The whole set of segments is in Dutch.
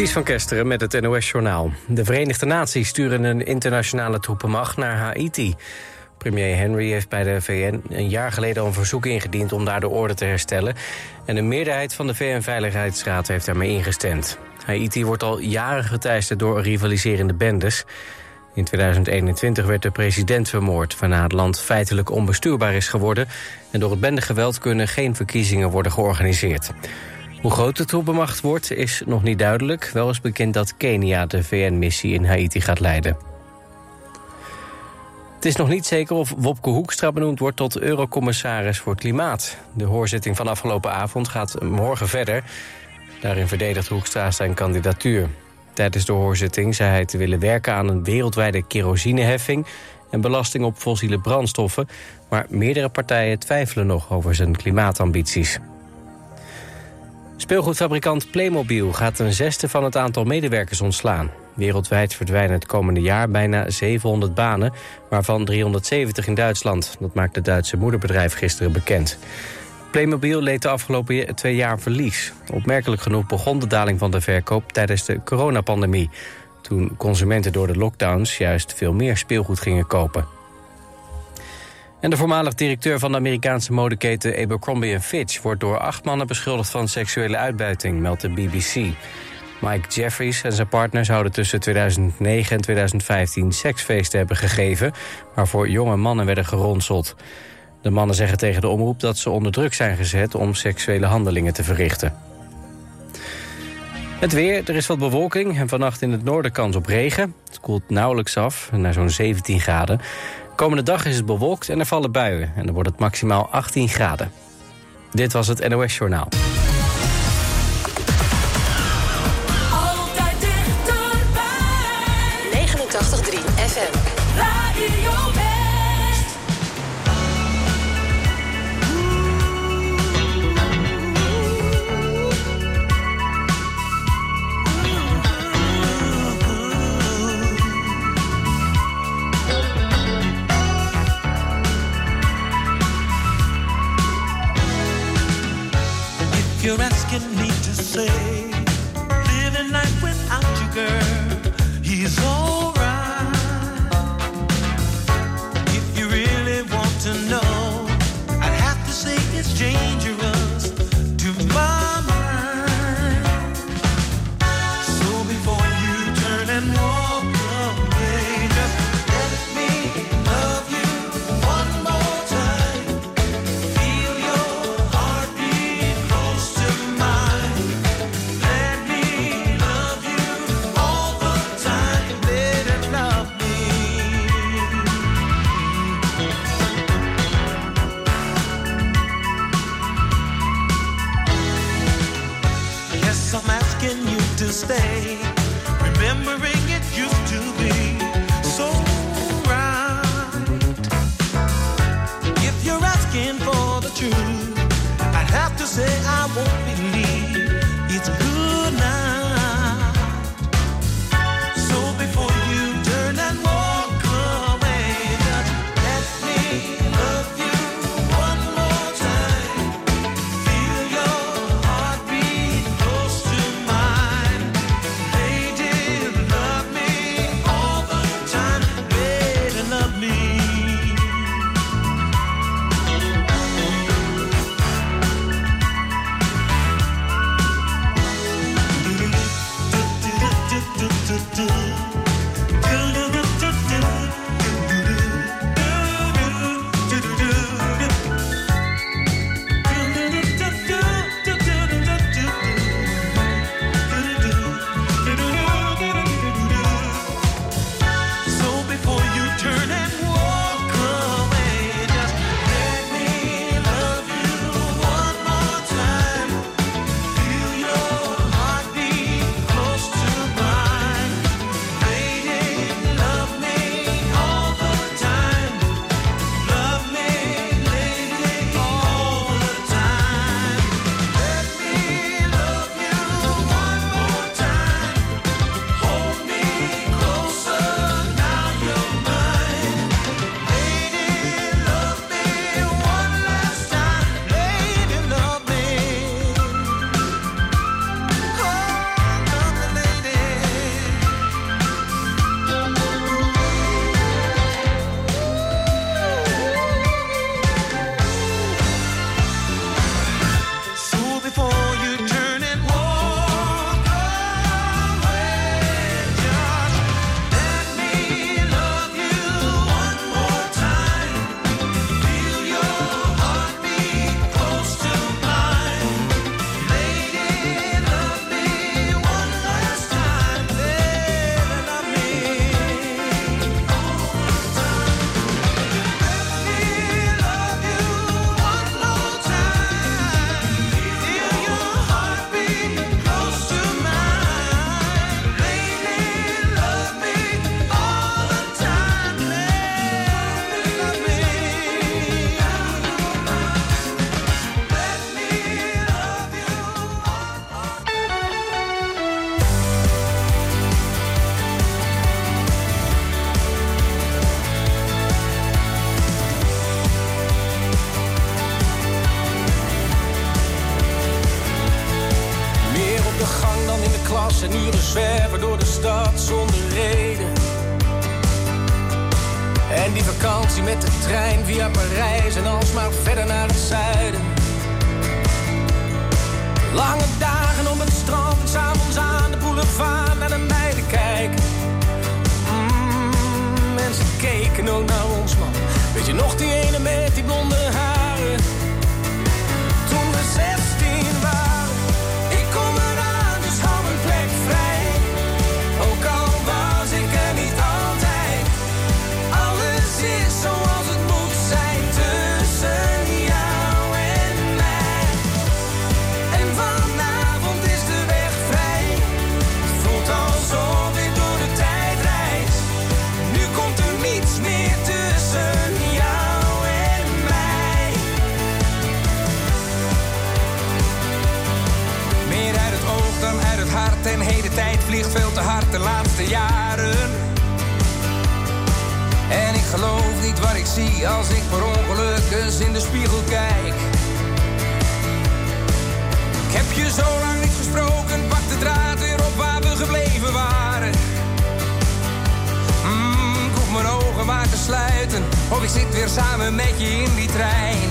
Ties van Kesteren met het NOS-journaal. De Verenigde Naties sturen een internationale troepenmacht naar Haiti. Premier Henry heeft bij de VN een jaar geleden een verzoek ingediend... om daar de orde te herstellen. En een meerderheid van de VN-veiligheidsraad heeft daarmee ingestemd. Haiti wordt al jaren geteisterd door rivaliserende bendes. In 2021 werd de president vermoord... waarna het land feitelijk onbestuurbaar is geworden... en door het bendegeweld kunnen geen verkiezingen worden georganiseerd. Hoe groot de troepenmacht wordt is nog niet duidelijk. Wel is bekend dat Kenia de VN-missie in Haiti gaat leiden. Het is nog niet zeker of Wopke Hoekstra benoemd wordt tot eurocommissaris voor Klimaat. De hoorzitting van afgelopen avond gaat morgen verder. Daarin verdedigt Hoekstra zijn kandidatuur. Tijdens de hoorzitting zei hij te willen werken aan een wereldwijde kerosineheffing... en belasting op fossiele brandstoffen. Maar meerdere partijen twijfelen nog over zijn klimaatambities. Speelgoedfabrikant Playmobil gaat een zesde van het aantal medewerkers ontslaan. Wereldwijd verdwijnen het komende jaar bijna 700 banen, waarvan 370 in Duitsland. Dat maakt het Duitse moederbedrijf gisteren bekend. Playmobil leed de afgelopen twee jaar verlies. Opmerkelijk genoeg begon de daling van de verkoop tijdens de coronapandemie... toen consumenten door de lockdowns juist veel meer speelgoed gingen kopen. En de voormalig directeur van de Amerikaanse modeketen Abercrombie Fitch... wordt door acht mannen beschuldigd van seksuele uitbuiting, meldt de BBC. Mike Jeffries en zijn partner zouden tussen 2009 en 2015 seksfeesten hebben gegeven... waarvoor jonge mannen werden geronseld. De mannen zeggen tegen de omroep dat ze onder druk zijn gezet... om seksuele handelingen te verrichten. Het weer, er is wat bewolking en vannacht in het noorden kans op regen. Het koelt nauwelijks af, naar zo'n 17 graden. Komende dag is het bewolkt en er vallen buien. En dan wordt het maximaal 18 graden. Dit was het NOS Journaal. Samen met je in die trein.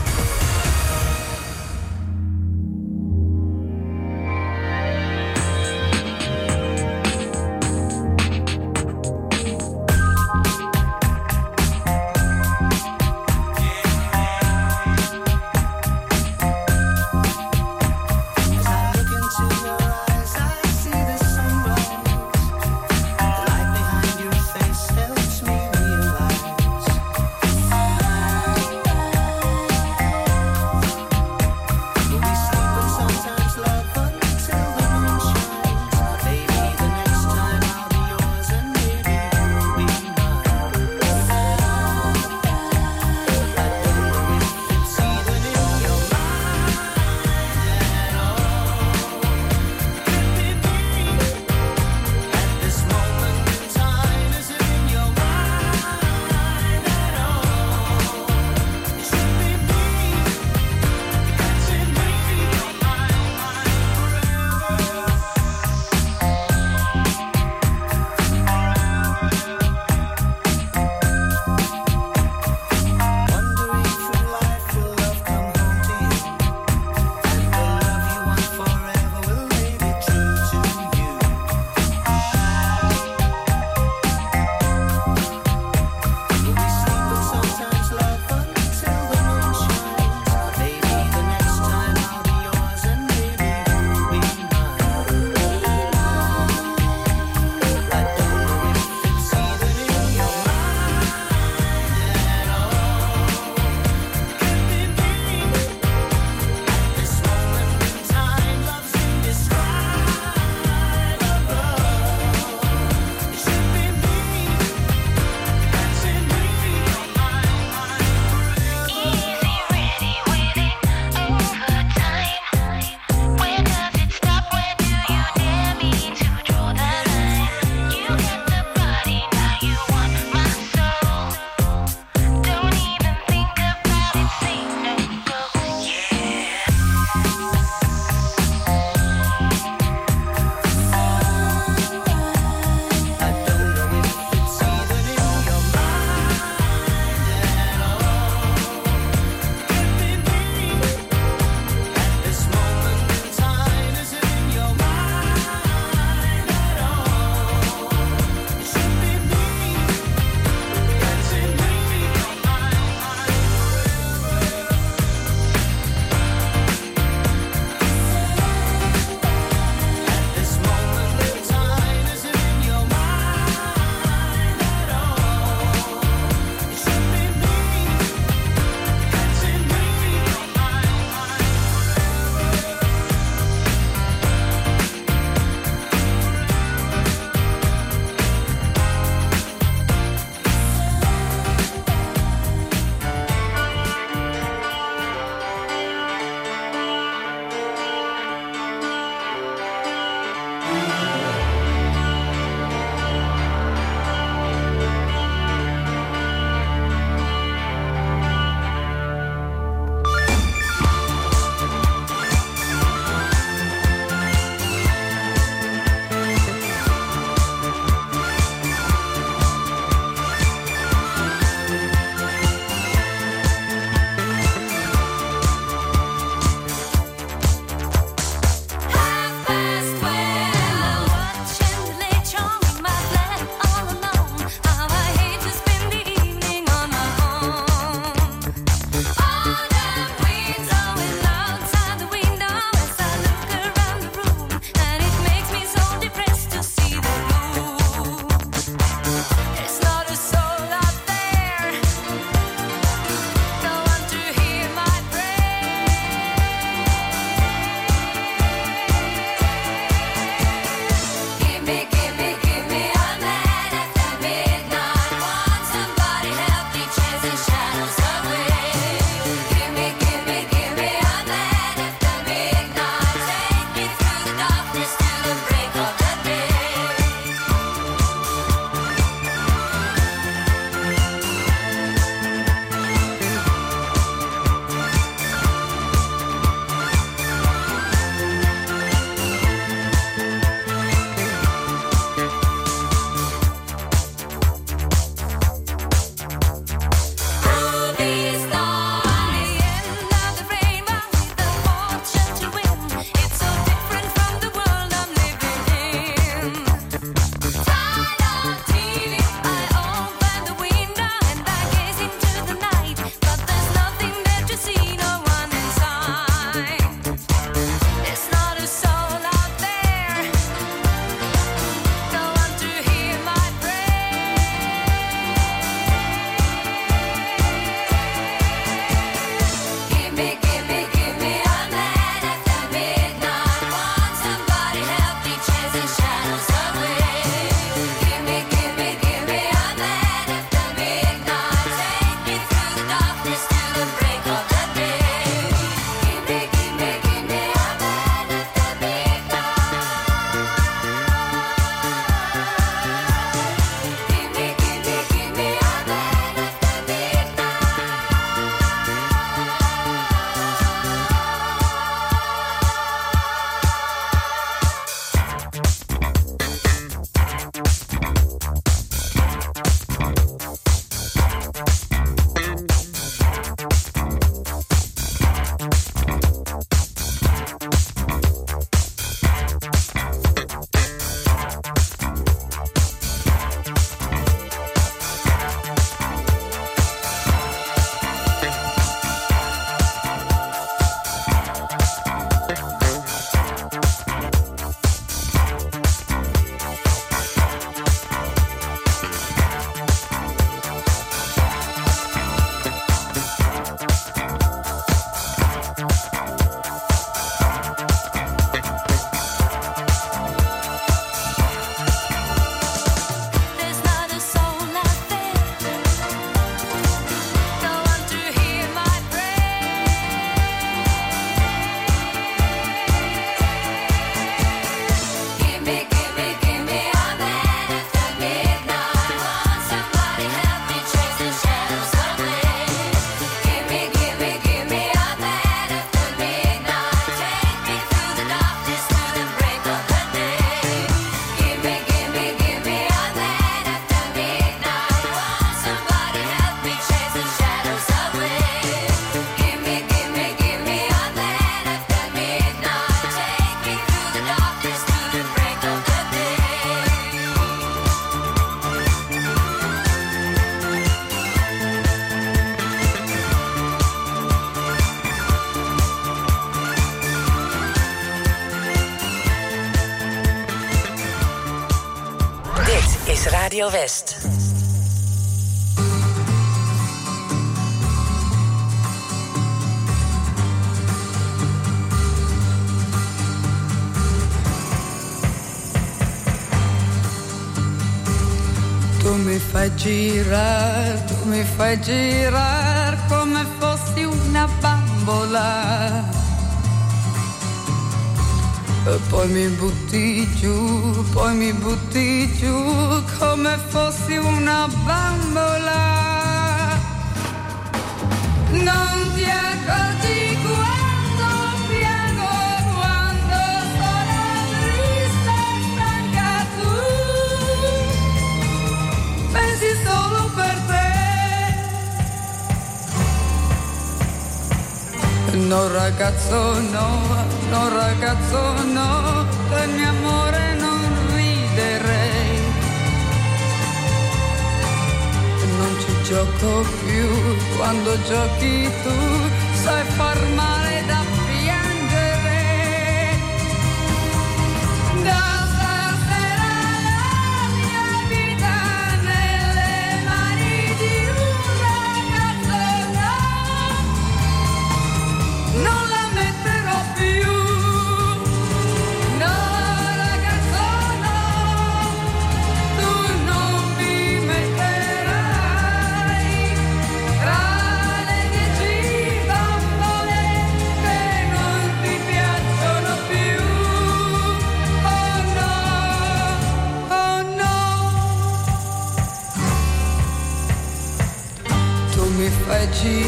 West. Tu mi fai girare, tu mi fai girare come E poi mi butti giù, poi mi butti giù come fossi una bambola. Non ti accorgi No ragazzo no, no ragazzo no, del mio amore non riderei. Non ci gioco più, quando giochi tu sai far male da piangere.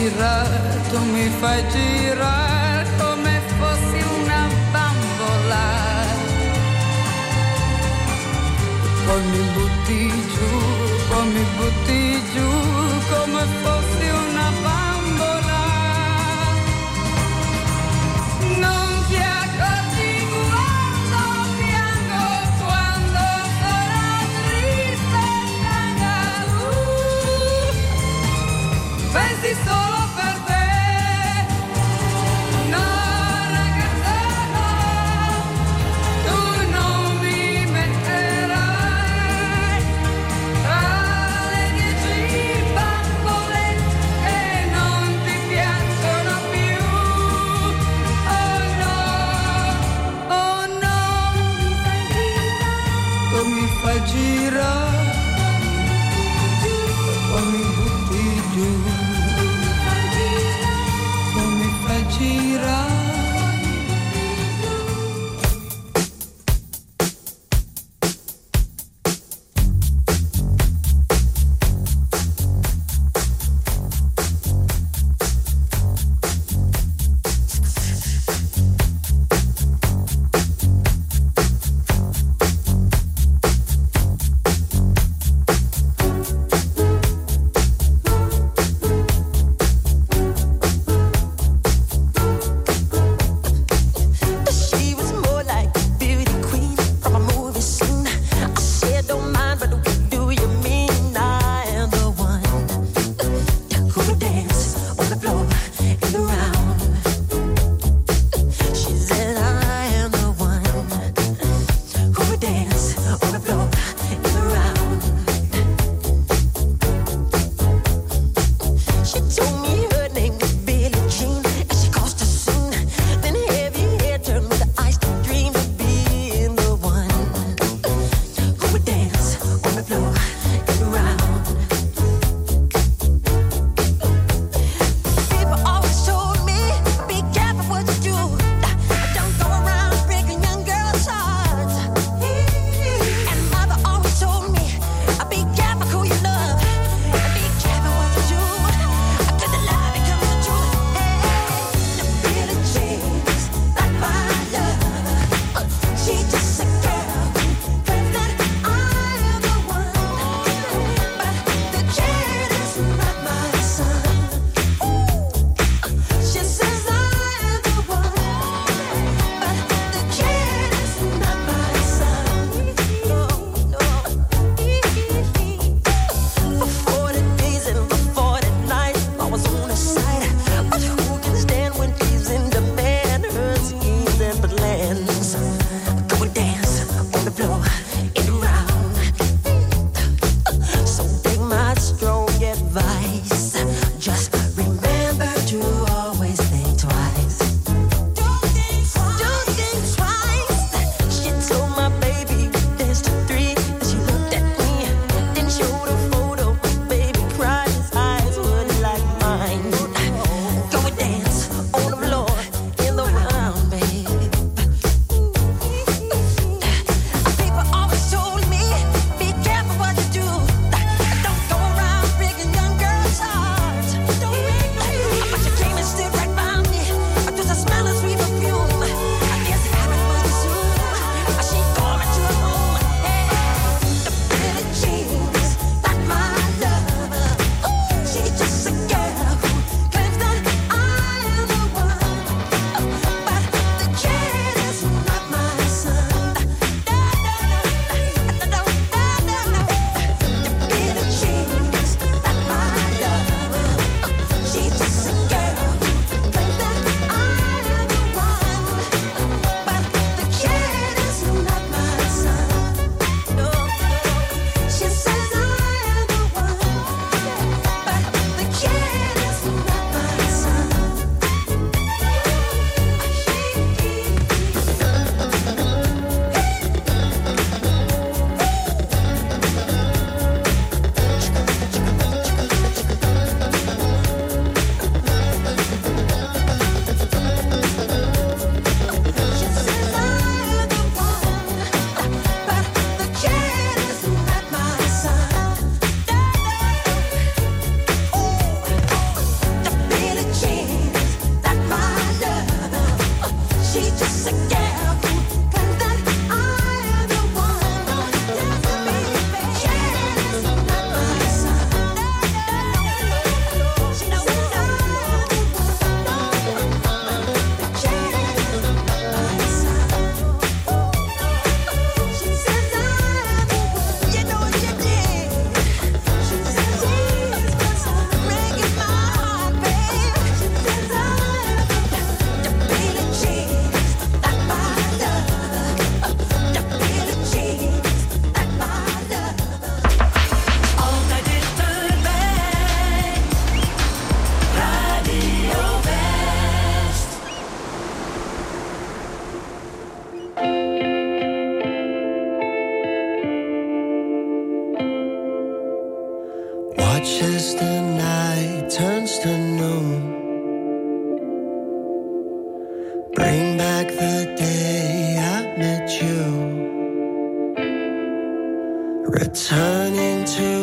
Girare, tu mi fai girare come fossi una bambola. Poi mi pensi solo Returning to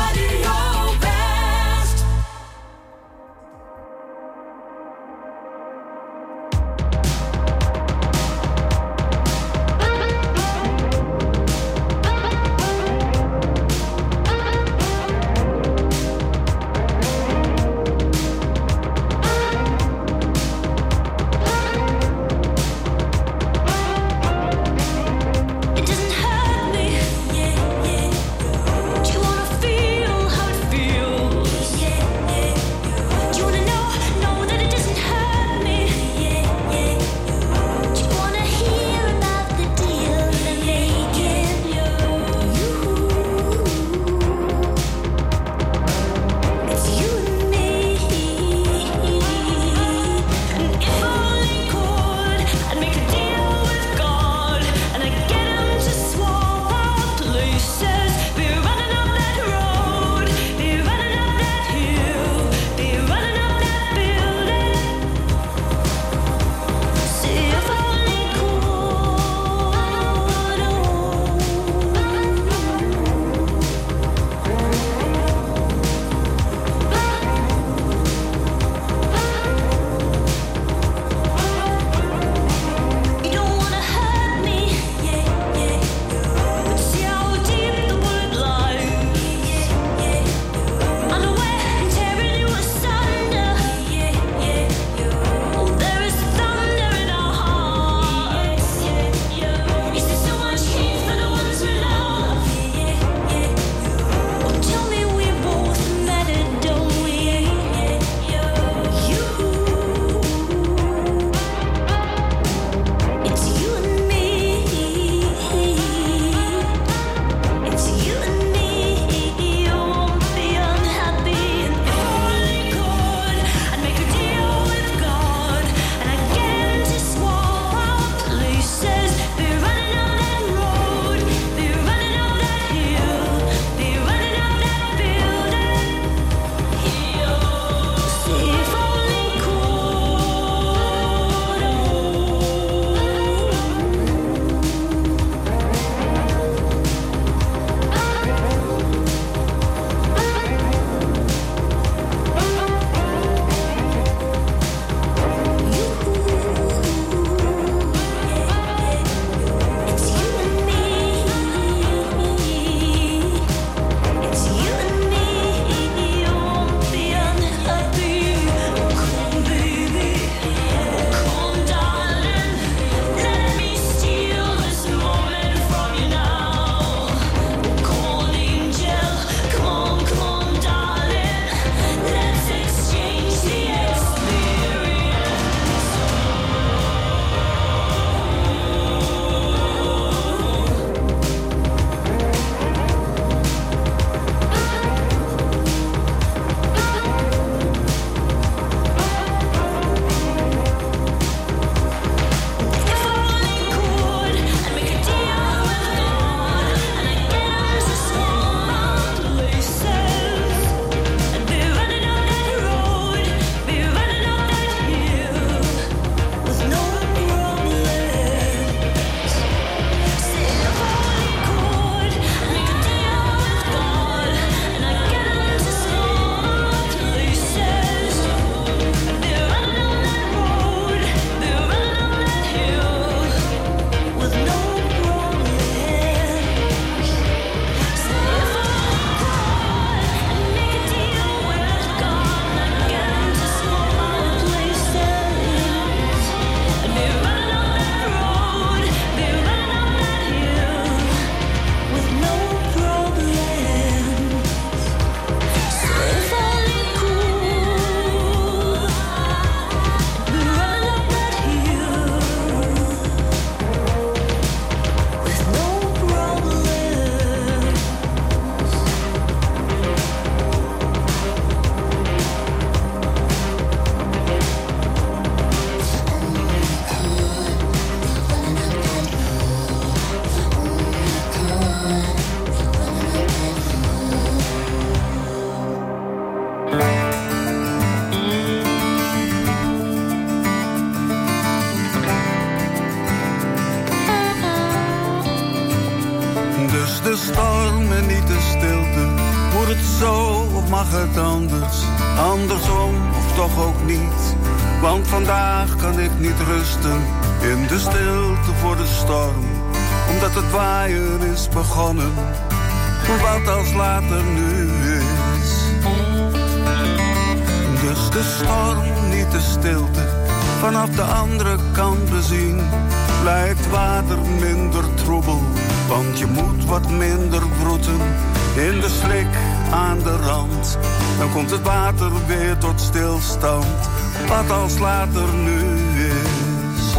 Als later nu is.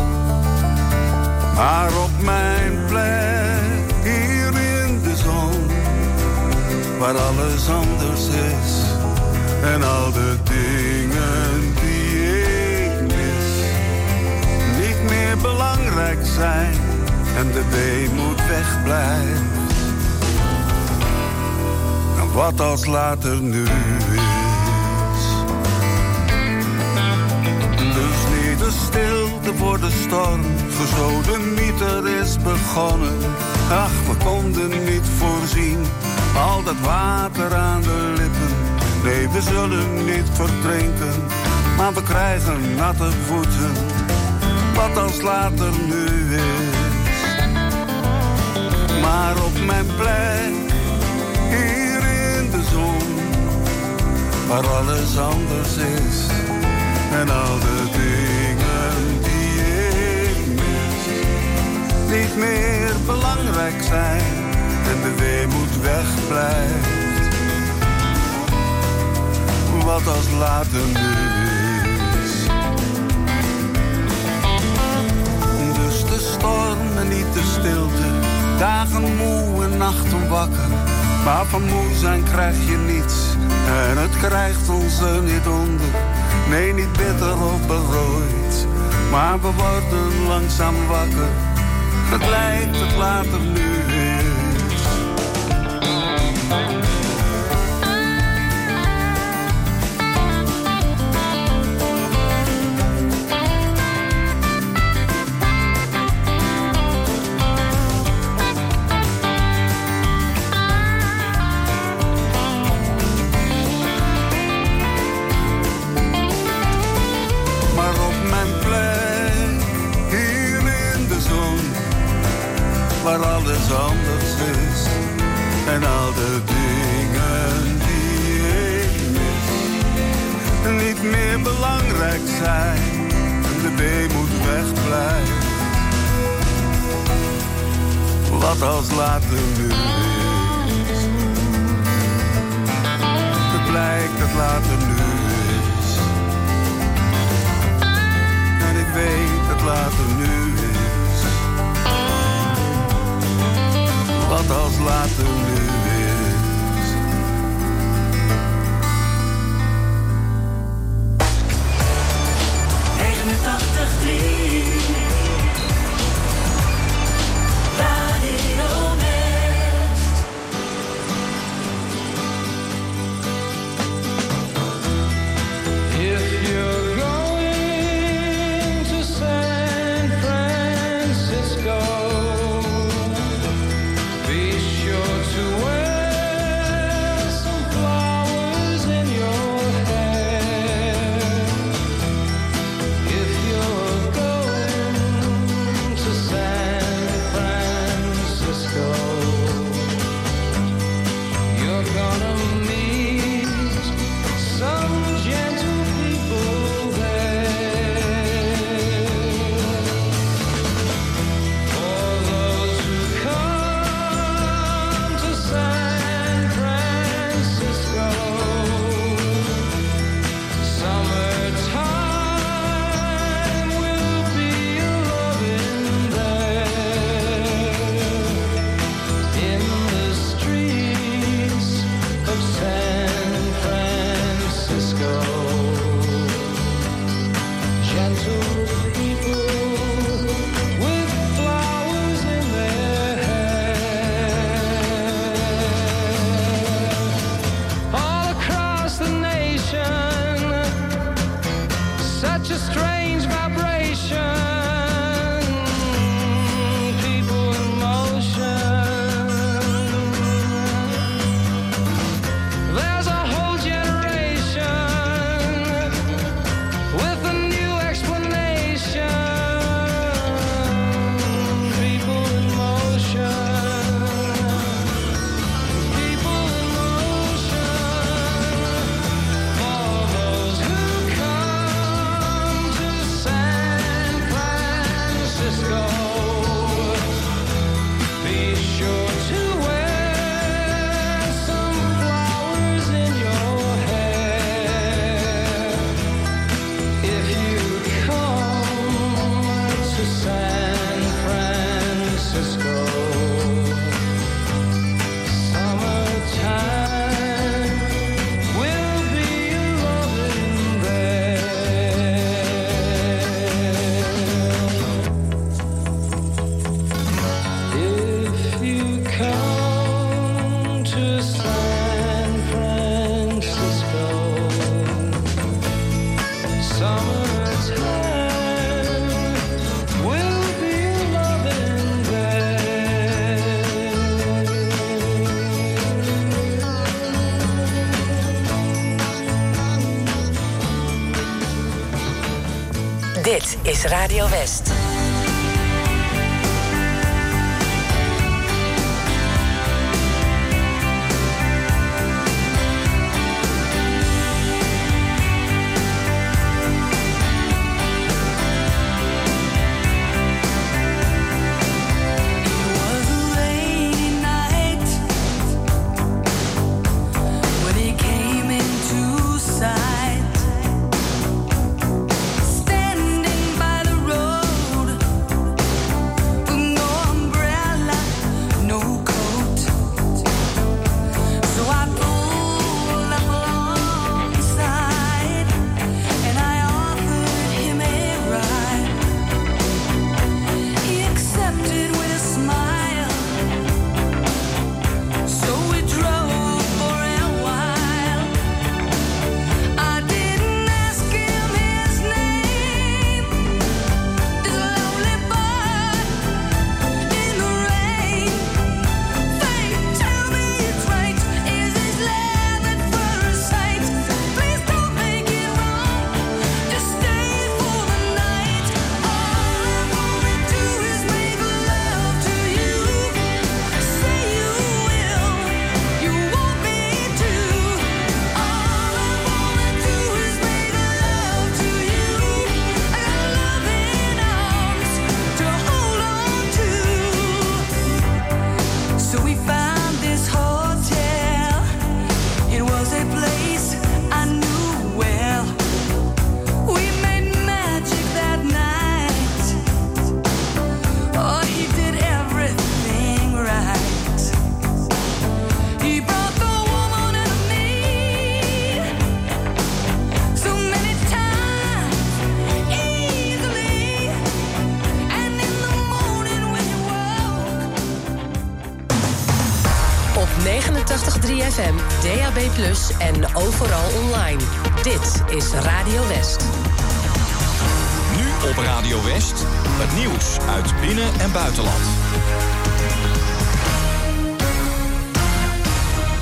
Maar op mijn plek hier in de zon. Waar alles anders is. En al de dingen die ik mis. Niet meer belangrijk zijn. En de weemoed wegblijft. En wat als later nu is. Voor de storm. Gesodemieter is begonnen. Ach, we konden niet voorzien. Al dat water aan de lippen. Nee, we zullen niet verdrinken. Maar we krijgen natte voeten. Wat als later nu is. Maar op mijn plek. Hier in de zon. Waar alles anders is. En al de dingen Niet meer belangrijk zijn. En de weemoed wegblijft. Wat als later nu is. Dus de storm en niet de stilte. Dagen moe en nachten wakker. Maar van moe zijn krijg je niets. En het krijgt ons er niet onder. Nee, niet bitter of berooid. Maar we worden langzaam wakker. Het lijkt het later nu is. Wat als Radio West.